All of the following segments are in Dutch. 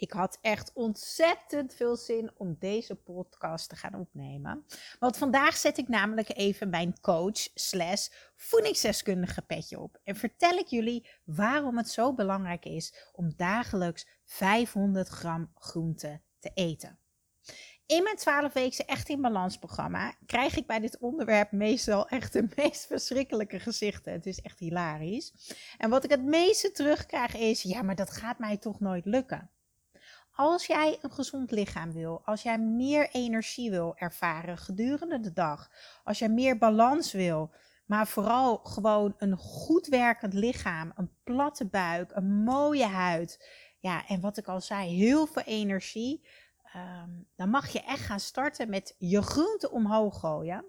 Ik had echt ontzettend veel zin om deze podcast te gaan opnemen. Want vandaag zet ik namelijk even mijn coach slash voedingsdeskundige petje op. En vertel ik jullie waarom het zo belangrijk is om dagelijks 500 gram groente te eten. In mijn 12-weekse Echt in Balans programma krijg ik bij dit onderwerp meestal echt de meest verschrikkelijke gezichten. Het is echt hilarisch. En wat ik het meeste terugkrijg is: ja, maar dat gaat mij toch nooit lukken. Als jij een gezond lichaam wil, als jij meer energie wil ervaren gedurende de dag, als jij meer balans wil, maar vooral gewoon een goed werkend lichaam, een platte buik, een mooie huid, ja, en wat ik al zei, heel veel energie, ehm, dan mag je echt gaan starten met je groente omhoog gooien.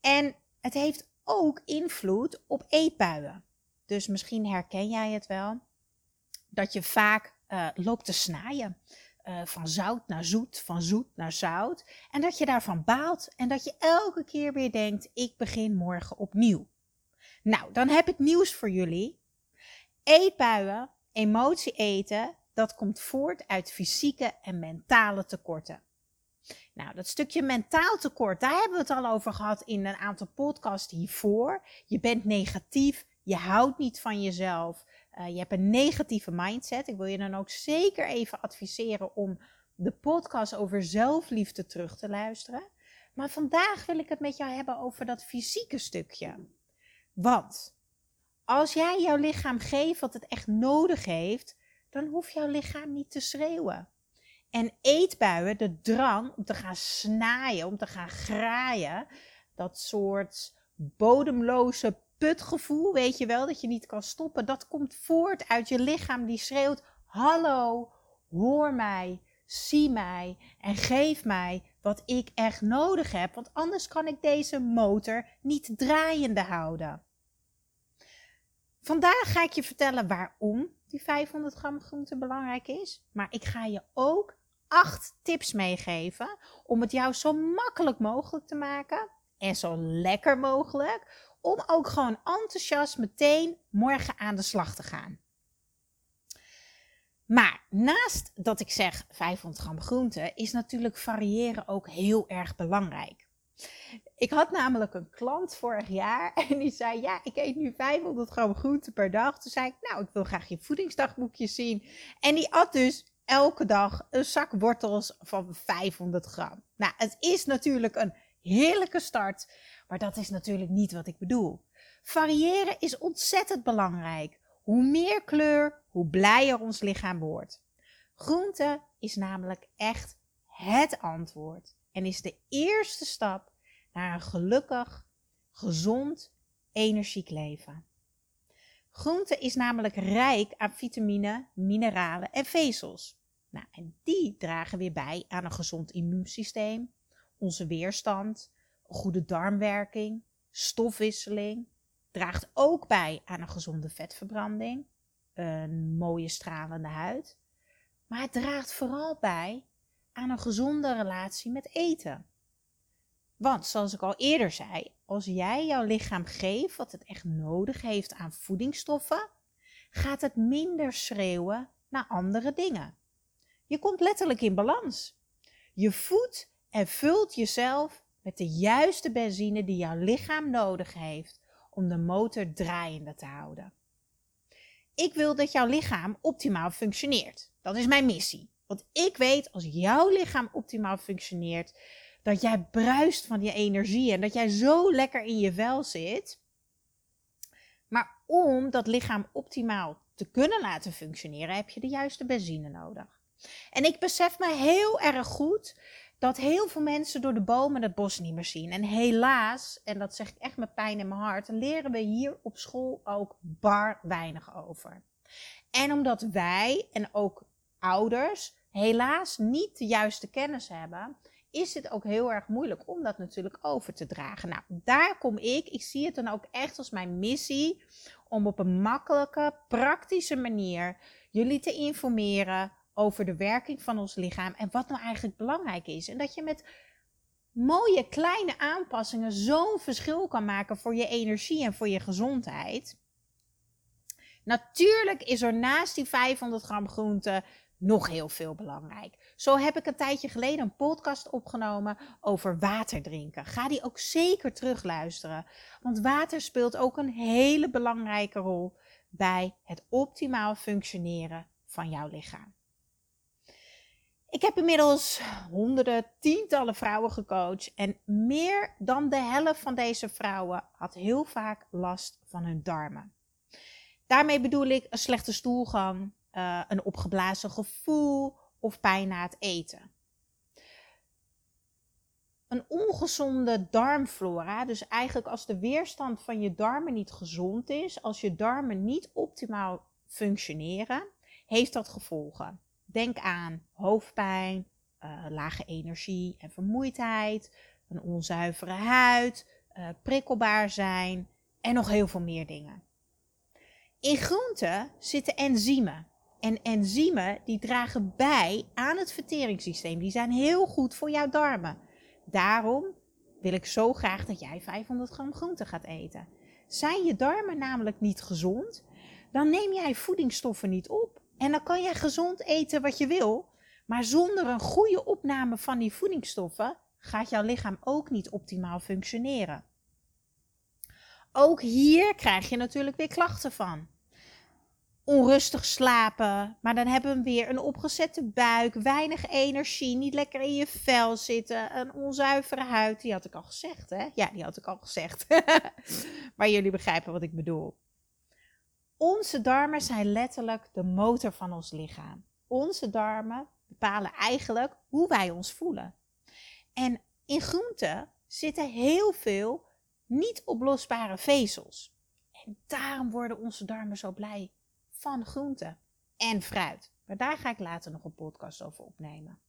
En het heeft ook invloed op eetbuien. Dus misschien herken jij het wel, dat je vaak uh, loopt te snijden. Uh, van zout naar zoet, van zoet naar zout. En dat je daarvan baalt en dat je elke keer weer denkt: ik begin morgen opnieuw. Nou, dan heb ik nieuws voor jullie. Eetbuien, emotie eten, dat komt voort uit fysieke en mentale tekorten. Nou, dat stukje mentaal tekort, daar hebben we het al over gehad in een aantal podcasts hiervoor. Je bent negatief, je houdt niet van jezelf, je hebt een negatieve mindset. Ik wil je dan ook zeker even adviseren om de podcast over zelfliefde terug te luisteren. Maar vandaag wil ik het met jou hebben over dat fysieke stukje. Want als jij jouw lichaam geeft wat het echt nodig heeft, dan hoeft jouw lichaam niet te schreeuwen. En eetbuien, de drang om te gaan snaaien, om te gaan graaien, dat soort bodemloze putgevoel, weet je wel, dat je niet kan stoppen, dat komt voort uit je lichaam die schreeuwt: Hallo, hoor mij, zie mij en geef mij wat ik echt nodig heb, want anders kan ik deze motor niet draaiende houden. Vandaag ga ik je vertellen waarom die 500 gram groente belangrijk is, maar ik ga je ook acht tips meegeven om het jou zo makkelijk mogelijk te maken en zo lekker mogelijk om ook gewoon enthousiast meteen morgen aan de slag te gaan. Maar naast dat ik zeg 500 gram groente, is natuurlijk variëren ook heel erg belangrijk. Ik had namelijk een klant vorig jaar en die zei: Ja, ik eet nu 500 gram groente per dag. Toen zei ik: Nou, ik wil graag je voedingsdagboekje zien. En die at dus elke dag een zak wortels van 500 gram. Nou, het is natuurlijk een heerlijke start. Maar dat is natuurlijk niet wat ik bedoel. Variëren is ontzettend belangrijk. Hoe meer kleur, hoe blijer ons lichaam wordt. Groente is namelijk echt het antwoord en is de eerste stap naar een gelukkig, gezond, energiek leven. Groente is namelijk rijk aan vitamine, mineralen en vezels. Nou, en die dragen weer bij aan een gezond immuunsysteem, onze weerstand, goede darmwerking, stofwisseling, draagt ook bij aan een gezonde vetverbranding, een mooie stralende huid, maar het draagt vooral bij aan een gezonde relatie met eten. Want zoals ik al eerder zei, als jij jouw lichaam geeft wat het echt nodig heeft aan voedingsstoffen, gaat het minder schreeuwen naar andere dingen. Je komt letterlijk in balans. Je voedt en vult jezelf met de juiste benzine die jouw lichaam nodig heeft om de motor draaiende te houden. Ik wil dat jouw lichaam optimaal functioneert. Dat is mijn missie. Want ik weet als jouw lichaam optimaal functioneert, dat jij bruist van je energie en dat jij zo lekker in je vel zit. Maar om dat lichaam optimaal te kunnen laten functioneren, heb je de juiste benzine nodig. En ik besef me heel erg goed dat heel veel mensen door de bomen het bos niet meer zien. En helaas, en dat zeg ik echt met pijn in mijn hart, leren we hier op school ook bar weinig over. En omdat wij en ook ouders helaas niet de juiste kennis hebben, is het ook heel erg moeilijk om dat natuurlijk over te dragen. Nou, daar kom ik. Ik zie het dan ook echt als mijn missie om op een makkelijke, praktische manier jullie te informeren over de werking van ons lichaam en wat nou eigenlijk belangrijk is. En dat je met mooie kleine aanpassingen zo'n verschil kan maken voor je energie en voor je gezondheid. Natuurlijk is er naast die 500 gram groente nog heel veel belangrijk. Zo heb ik een tijdje geleden een podcast opgenomen over water drinken. Ga die ook zeker terugluisteren. Want water speelt ook een hele belangrijke rol bij het optimaal functioneren van jouw lichaam. Ik heb inmiddels honderden, tientallen vrouwen gecoacht en meer dan de helft van deze vrouwen had heel vaak last van hun darmen. Daarmee bedoel ik een slechte stoelgang, uh, een opgeblazen gevoel of pijn na het eten. Een ongezonde darmflora, dus eigenlijk als de weerstand van je darmen niet gezond is, als je darmen niet optimaal functioneren, heeft dat gevolgen. Denk aan hoofdpijn, uh, lage energie en vermoeidheid, een onzuivere huid, uh, prikkelbaar zijn en nog heel veel meer dingen. In groenten zitten enzymen. En enzymen die dragen bij aan het verteringssysteem. Die zijn heel goed voor jouw darmen. Daarom wil ik zo graag dat jij 500 gram groente gaat eten. Zijn je darmen namelijk niet gezond, dan neem jij voedingsstoffen niet op. En dan kan jij gezond eten wat je wil. Maar zonder een goede opname van die voedingsstoffen gaat jouw lichaam ook niet optimaal functioneren. Ook hier krijg je natuurlijk weer klachten van onrustig slapen. Maar dan hebben we weer een opgezette buik, weinig energie, niet lekker in je vel zitten, een onzuivere huid. Die had ik al gezegd, hè? Ja, die had ik al gezegd. maar jullie begrijpen wat ik bedoel. Onze darmen zijn letterlijk de motor van ons lichaam. Onze darmen bepalen eigenlijk hoe wij ons voelen. En in groenten zitten heel veel niet oplosbare vezels. En daarom worden onze darmen zo blij van groenten en fruit. Maar daar ga ik later nog een podcast over opnemen.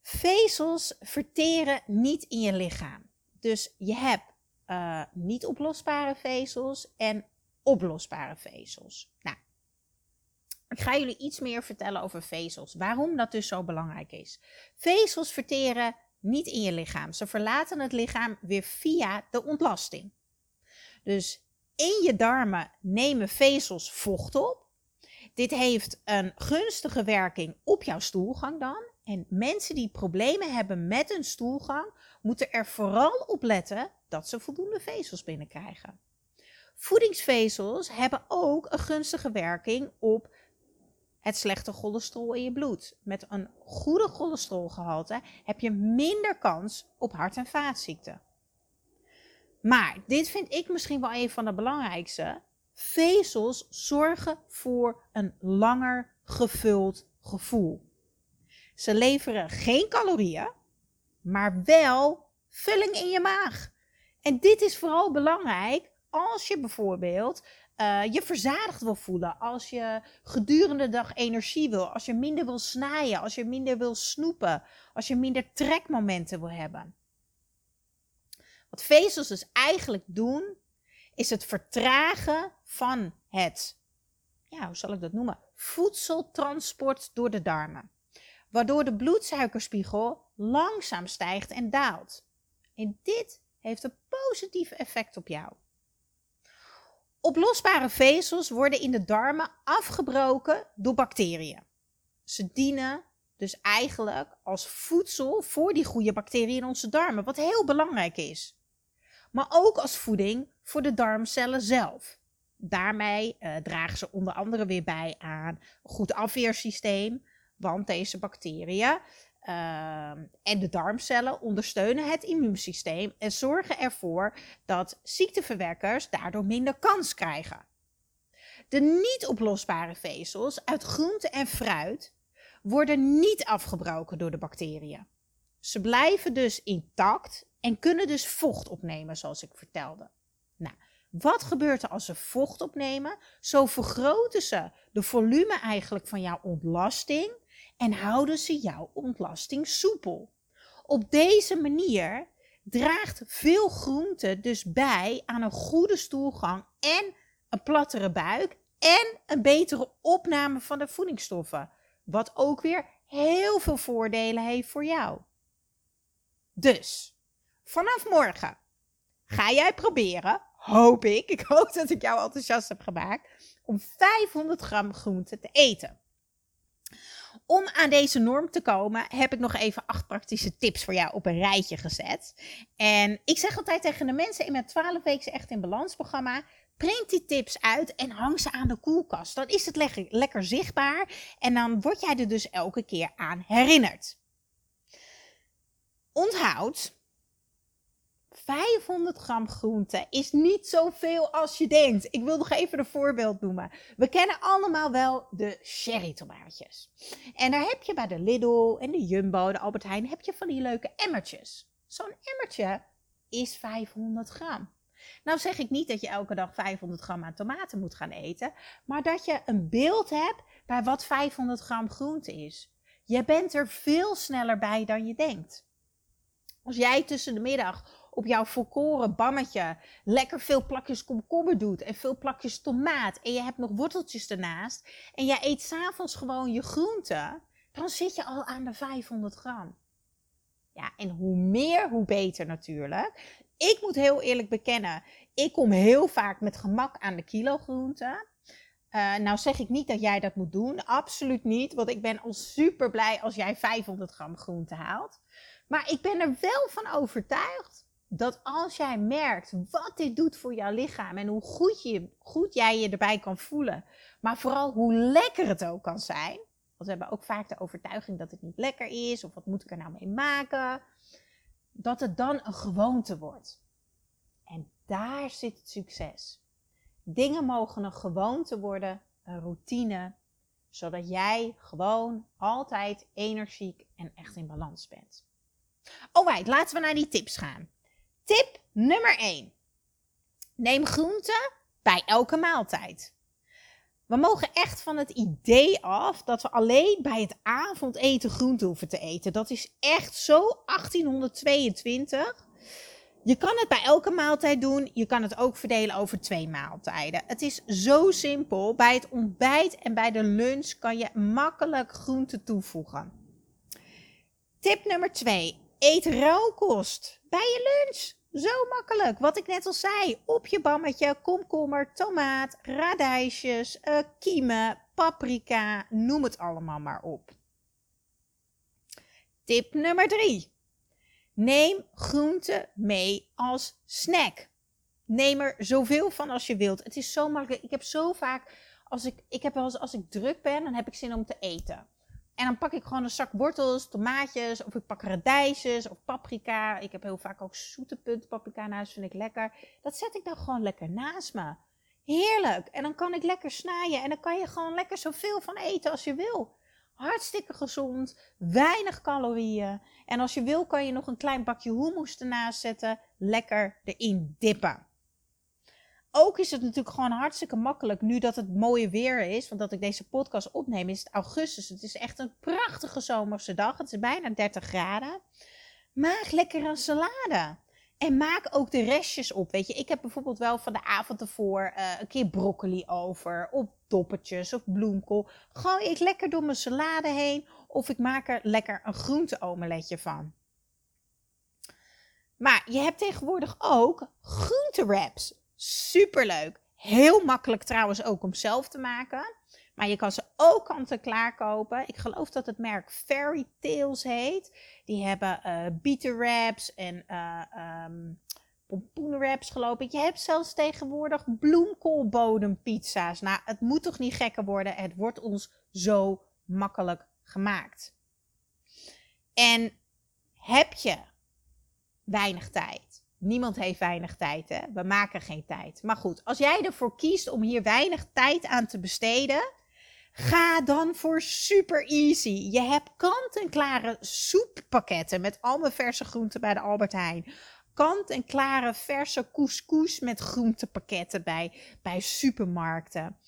Vezels verteren niet in je lichaam. Dus je hebt uh, niet oplosbare vezels en oplosbare vezels. Nou, ik ga jullie iets meer vertellen over vezels. Waarom dat dus zo belangrijk is. Vezels verteren niet in je lichaam. Ze verlaten het lichaam weer via de ontlasting. Dus in je darmen nemen vezels vocht op. Dit heeft een gunstige werking op jouw stoelgang dan. En mensen die problemen hebben met hun stoelgang, moeten er vooral op letten dat ze voldoende vezels binnenkrijgen. Voedingsvezels hebben ook een gunstige werking op het slechte cholesterol in je bloed. Met een goede cholesterolgehalte heb je minder kans op hart- en vaatziekten. Maar dit vind ik misschien wel een van de belangrijkste. Vezels zorgen voor een langer gevuld gevoel. Ze leveren geen calorieën, maar wel vulling in je maag. En dit is vooral belangrijk als je bijvoorbeeld uh, je verzadigd wil voelen, als je gedurende de dag energie wil, als je minder wil snijden, als je minder wil snoepen, als je minder trekmomenten wil hebben. Wat vezels dus eigenlijk doen, is het vertragen van het, ja, hoe zal ik dat noemen, voedseltransport door de darmen. Waardoor de bloedsuikerspiegel langzaam stijgt en daalt. En dit heeft een positief effect op jou. Oplosbare vezels worden in de darmen afgebroken door bacteriën. Ze dienen dus eigenlijk als voedsel voor die goede bacteriën in onze darmen, wat heel belangrijk is maar ook als voeding voor de darmcellen zelf. Daarmee uh, dragen ze onder andere weer bij aan een goed afweersysteem, want deze bacteriën uh, en de darmcellen ondersteunen het immuunsysteem en zorgen ervoor dat ziekteverwekkers daardoor minder kans krijgen. De niet oplosbare vezels uit groente en fruit worden niet afgebroken door de bacteriën. Ze blijven dus intact en kunnen dus vocht opnemen, zoals ik vertelde. Nou, wat gebeurt er als ze vocht opnemen? Zo vergroten ze de volume eigenlijk van jouw ontlasting en houden ze jouw ontlasting soepel. Op deze manier draagt veel groente dus bij aan een goede stoelgang en een plattere buik en een betere opname van de voedingsstoffen. Wat ook weer heel veel voordelen heeft voor jou. Dus, vanaf morgen ga jij proberen, hoop ik, ik hoop dat ik jou enthousiast heb gemaakt, om 500 gram groente te eten. Om aan deze norm te komen, heb ik nog even acht praktische tips voor jou op een rijtje gezet. En ik zeg altijd tegen de mensen in mijn 12 weken echt in balans programma: print die tips uit en hang ze aan de koelkast. Dan is het lekker, lekker zichtbaar en dan word jij er dus elke keer aan herinnerd. Onthoud, 500 gram groente is niet zoveel als je denkt. Ik wil nog even een voorbeeld noemen. We kennen allemaal wel de cherry tomaatjes. En daar heb je bij de Lidl en de Jumbo, de Albert Heijn, heb je van die leuke emmertjes. Zo'n emmertje is 500 gram. Nou zeg ik niet dat je elke dag 500 gram aan tomaten moet gaan eten, maar dat je een beeld hebt bij wat 500 gram groente is. Je bent er veel sneller bij dan je denkt. Als jij tussen de middag op jouw volkoren bammetje lekker veel plakjes komkommer doet en veel plakjes tomaat en je hebt nog worteltjes ernaast en jij eet s'avonds gewoon je groenten, dan zit je al aan de 500 gram. Ja, en hoe meer, hoe beter natuurlijk. Ik moet heel eerlijk bekennen, ik kom heel vaak met gemak aan de kilo groenten. Uh, nou zeg ik niet dat jij dat moet doen, absoluut niet, want ik ben al super blij als jij 500 gram groente haalt. Maar ik ben er wel van overtuigd dat als jij merkt wat dit doet voor jouw lichaam en hoe goed, je, goed jij je erbij kan voelen, maar vooral hoe lekker het ook kan zijn. Want we hebben ook vaak de overtuiging dat het niet lekker is of wat moet ik er nou mee maken. Dat het dan een gewoonte wordt. En daar zit het succes. Dingen mogen een gewoonte worden, een routine, zodat jij gewoon altijd energiek en echt in balans bent. Alright, laten we naar die tips gaan. Tip nummer 1. Neem groenten bij elke maaltijd. We mogen echt van het idee af dat we alleen bij het avondeten groente hoeven te eten. Dat is echt zo 1822. Je kan het bij elke maaltijd doen. Je kan het ook verdelen over twee maaltijden. Het is zo simpel. Bij het ontbijt en bij de lunch kan je makkelijk groente toevoegen. Tip nummer 2. Eet rauwkost bij je lunch. Zo makkelijk. Wat ik net al zei. Op je bammetje, komkommer, tomaat, radijsjes, uh, kiemen, paprika. Noem het allemaal maar op. Tip nummer 3. Neem groenten mee als snack. Neem er zoveel van als je wilt. Het is zo makkelijk. Ik heb zo vaak, als ik, ik heb wel als ik druk ben, dan heb ik zin om te eten. En dan pak ik gewoon een zak wortels, tomaatjes, of ik pak radijsjes of paprika. Ik heb heel vaak ook zoete punt paprika vind ik lekker. Dat zet ik dan gewoon lekker naast me. Heerlijk. En dan kan ik lekker snijden en dan kan je gewoon lekker zoveel van eten als je wil. Hartstikke gezond, weinig calorieën. En als je wil kan je nog een klein bakje hummus ernaast zetten, lekker erin dippen ook is het natuurlijk gewoon hartstikke makkelijk nu dat het mooie weer is. Want dat ik deze podcast opneem is het augustus. Het is echt een prachtige zomerse dag. Het is bijna 30 graden. Maak lekker een salade. En maak ook de restjes op. Weet je, ik heb bijvoorbeeld wel van de avond ervoor uh, een keer broccoli over. Of doppetjes of bloemkool. Gooi ik lekker door mijn salade heen. Of ik maak er lekker een groente-omeletje van. Maar je hebt tegenwoordig ook groentewraps. Superleuk. Heel makkelijk trouwens ook om zelf te maken. Maar je kan ze ook kant-en-klaar kopen. Ik geloof dat het merk Fairy Tales heet. Die hebben uh, bieten wraps en uh, um, pompoenwraps geloof ik. Je hebt zelfs tegenwoordig bloemkoolbodempizza's. Nou, het moet toch niet gekker worden. Het wordt ons zo makkelijk gemaakt. En heb je weinig tijd? Niemand heeft weinig tijd, hè? We maken geen tijd. Maar goed, als jij ervoor kiest om hier weinig tijd aan te besteden, Ga dan voor super easy. Je hebt kant-en-klare soeppakketten met al mijn verse groenten bij de Albert Heijn. Kant-en-klare verse couscous met groentepakketten bij, bij supermarkten.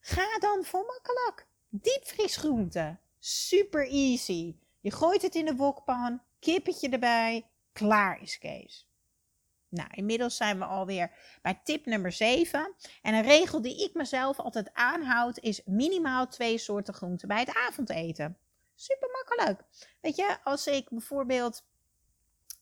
Ga dan voor makkelijk. Diepvriesgroenten. Super easy. Je gooit het in de wokpan, kippetje erbij, klaar is Kees. Nou, inmiddels zijn we alweer bij tip nummer 7. En een regel die ik mezelf altijd aanhoud is minimaal twee soorten groenten bij het avondeten. Super makkelijk. Weet je, als ik bijvoorbeeld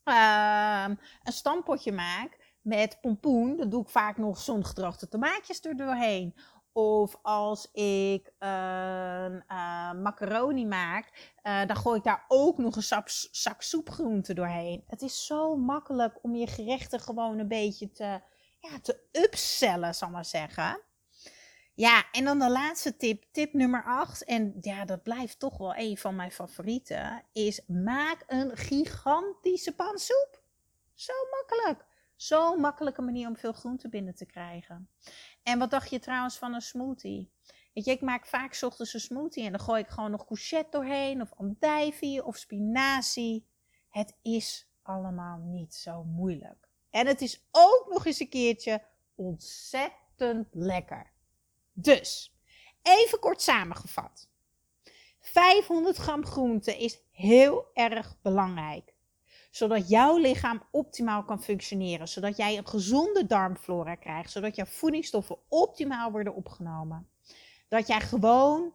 uh, een stampotje maak met pompoen, dan doe ik vaak nog zongedroogde tomaatjes er doorheen. Of als ik een uh, macaroni maak, uh, dan gooi ik daar ook nog een zak, zak soepgroenten doorheen. Het is zo makkelijk om je gerechten gewoon een beetje te, ja, te upsellen, zal ik maar zeggen. Ja, en dan de laatste tip, tip nummer 8. En ja, dat blijft toch wel een van mijn favorieten. Is maak een gigantische pan soep. Zo makkelijk. Zo'n makkelijke manier om veel groente binnen te krijgen. En wat dacht je trouwens van een smoothie? Weet je, ik maak vaak ochtends een smoothie en dan gooi ik gewoon nog courgette doorheen of andijvie of spinazie. Het is allemaal niet zo moeilijk. En het is ook nog eens een keertje ontzettend lekker. Dus, even kort samengevat. 500 gram groente is heel erg belangrijk zodat jouw lichaam optimaal kan functioneren. Zodat jij een gezonde darmflora krijgt. Zodat jouw voedingsstoffen optimaal worden opgenomen. Dat jij gewoon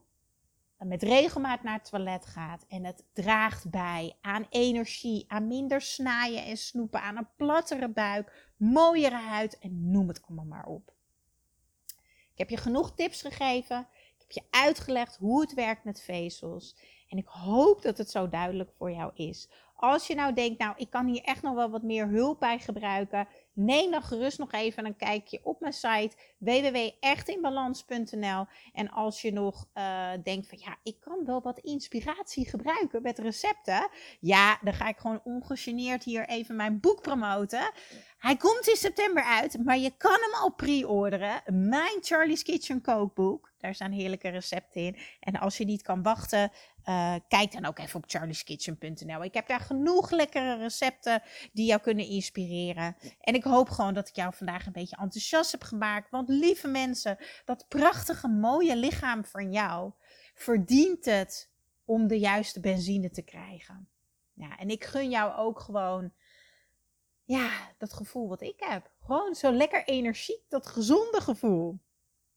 met regelmaat naar het toilet gaat. En het draagt bij aan energie, aan minder snaaien en snoepen, aan een plattere buik, mooiere huid en noem het allemaal maar op. Ik heb je genoeg tips gegeven. Ik heb je uitgelegd hoe het werkt met vezels. En ik hoop dat het zo duidelijk voor jou is. Als je nou denkt, nou, ik kan hier echt nog wel wat meer hulp bij gebruiken, neem dan gerust nog even een kijkje op mijn site www.echtinbalans.nl. En als je nog uh, denkt van, ja, ik kan wel wat inspiratie gebruiken met recepten, ja, dan ga ik gewoon ongegeneerd hier even mijn boek promoten. Hij komt in september uit, maar je kan hem al pre-orderen. Mijn Charlie's Kitchen kookboek. Daar staan heerlijke recepten in. En als je niet kan wachten, uh, kijk dan ook even op charlieskitchen.nl. Ik heb daar genoeg lekkere recepten die jou kunnen inspireren. En ik hoop gewoon dat ik jou vandaag een beetje enthousiast heb gemaakt. Want lieve mensen, dat prachtige, mooie lichaam van jou verdient het om de juiste benzine te krijgen. Ja, en ik gun jou ook gewoon, ja, dat gevoel wat ik heb. Gewoon zo lekker energiek, dat gezonde gevoel.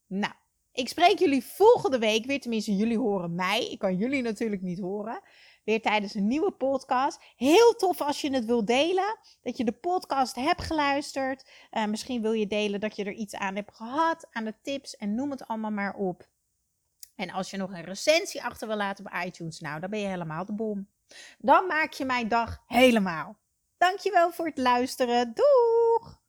Nou. Ik spreek jullie volgende week weer. Tenminste, jullie horen mij. Ik kan jullie natuurlijk niet horen. Weer tijdens een nieuwe podcast. Heel tof als je het wilt delen. Dat je de podcast hebt geluisterd. Uh, misschien wil je delen dat je er iets aan hebt gehad. Aan de tips en noem het allemaal maar op. En als je nog een recensie achter wil laten op iTunes. Nou, dan ben je helemaal de bom. Dan maak je mijn dag helemaal. Dankjewel voor het luisteren. Doeg!